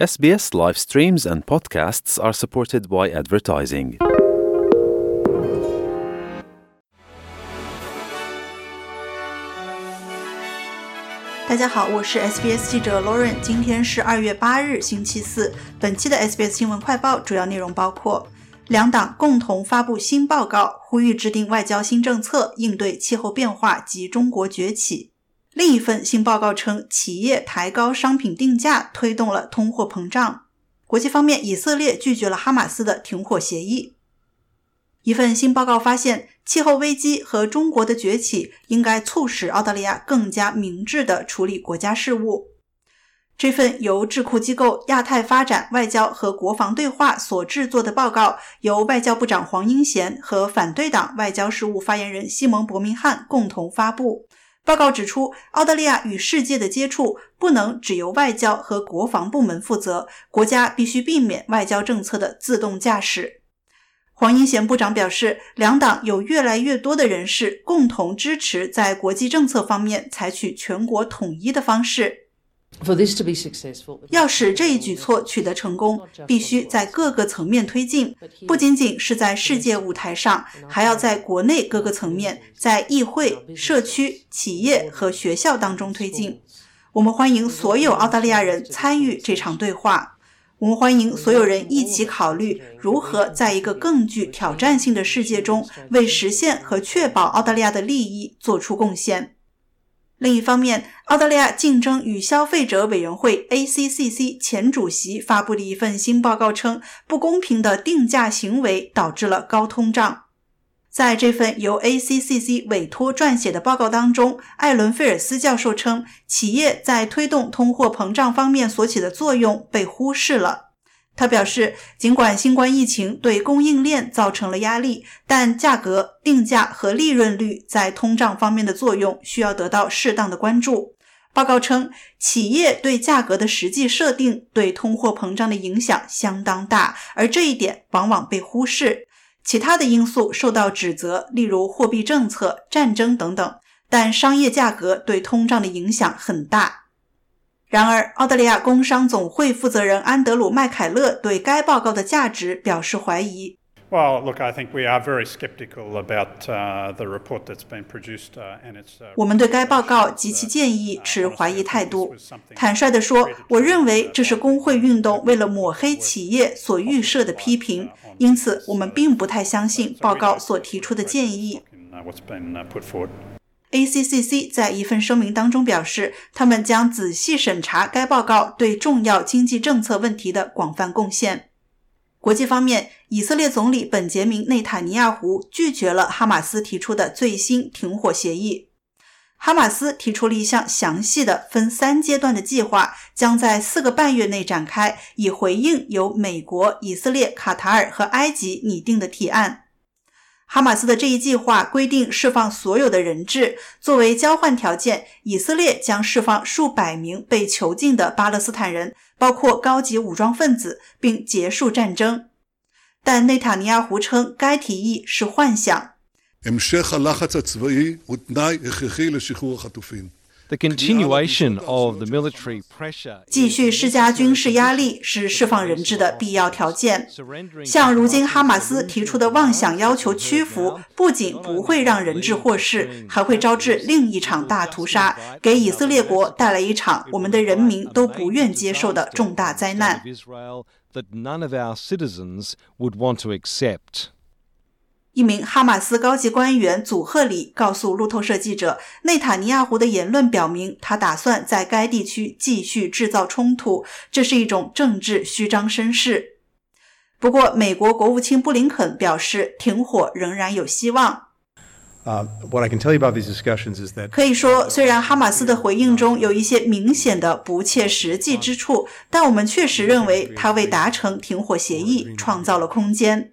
SBS live streams and podcasts are supported by advertising. 大家好，我是 SBS 记者 Lauren。今天是二月八日，星期四。本期的 SBS 新闻快报主要内容包括：两党共同发布新报告，呼吁制定外交新政策，应对气候变化及中国崛起。另一份新报告称，企业抬高商品定价，推动了通货膨胀。国际方面，以色列拒绝了哈马斯的停火协议。一份新报告发现，气候危机和中国的崛起应该促使澳大利亚更加明智地处理国家事务。这份由智库机构亚太发展、外交和国防对话所制作的报告，由外交部长黄英贤和反对党外交事务发言人西蒙·伯明翰共同发布。报告指出，澳大利亚与世界的接触不能只由外交和国防部门负责，国家必须避免外交政策的自动驾驶。黄英贤部长表示，两党有越来越多的人士共同支持在国际政策方面采取全国统一的方式。要使这一举措取得成功，必须在各个层面推进，不仅仅是在世界舞台上，还要在国内各个层面，在议会、社区、企业和学校当中推进。我们欢迎所有澳大利亚人参与这场对话，我们欢迎所有人一起考虑如何在一个更具挑战性的世界中，为实现和确保澳大利亚的利益做出贡献。另一方面，澳大利亚竞争与消费者委员会 （ACCC） 前主席发布的一份新报告称，不公平的定价行为导致了高通胀。在这份由 ACCC 委托撰写的报告当中，艾伦·菲尔斯教授称，企业在推动通货膨胀方面所起的作用被忽视了。他表示，尽管新冠疫情对供应链造成了压力，但价格定价和利润率在通胀方面的作用需要得到适当的关注。报告称，企业对价格的实际设定对通货膨胀的影响相当大，而这一点往往被忽视。其他的因素受到指责，例如货币政策、战争等等，但商业价格对通胀的影响很大。然而，澳大利亚工商总会负责人安德鲁·麦凯勒对该报告的价值表示怀疑。Well, look, I think we are very skeptical about the report that's been produced, and it's. 我们对该报告及其建议持怀疑态度。坦率地说，我认为这是工会运动为了抹黑企业所预设的批评，因此我们并不太相信报告所提出的建议。ACCC 在一份声明当中表示，他们将仔细审查该报告对重要经济政策问题的广泛贡献。国际方面，以色列总理本杰明·内塔尼亚胡拒绝了哈马斯提出的最新停火协议。哈马斯提出了一项详细的、分三阶段的计划，将在四个半月内展开，以回应由美国、以色列、卡塔尔和埃及拟定的提案。哈马斯的这一计划规定释放所有的人质，作为交换条件，以色列将释放数百名被囚禁的巴勒斯坦人，包括高级武装分子，并结束战争。但内塔尼亚胡称该提议是幻想。The continuation of the military pressure 继续施加军事压力是释放人质的必要条件。像如今哈马斯提出的妄想要求屈服，不仅不会让人质获释，还会招致另一场大屠杀，给以色列国带来一场我们的人民都不愿接受的重大灾难。一名哈马斯高级官员祖赫里告诉路透社记者，内塔尼亚胡的言论表明，他打算在该地区继续制造冲突，这是一种政治虚张声势。不过，美国国务卿布林肯表示，停火仍然有希望。Uh, 可以说，虽然哈马斯的回应中有一些明显的不切实际之处，但我们确实认为他为达成停火协议创造了空间。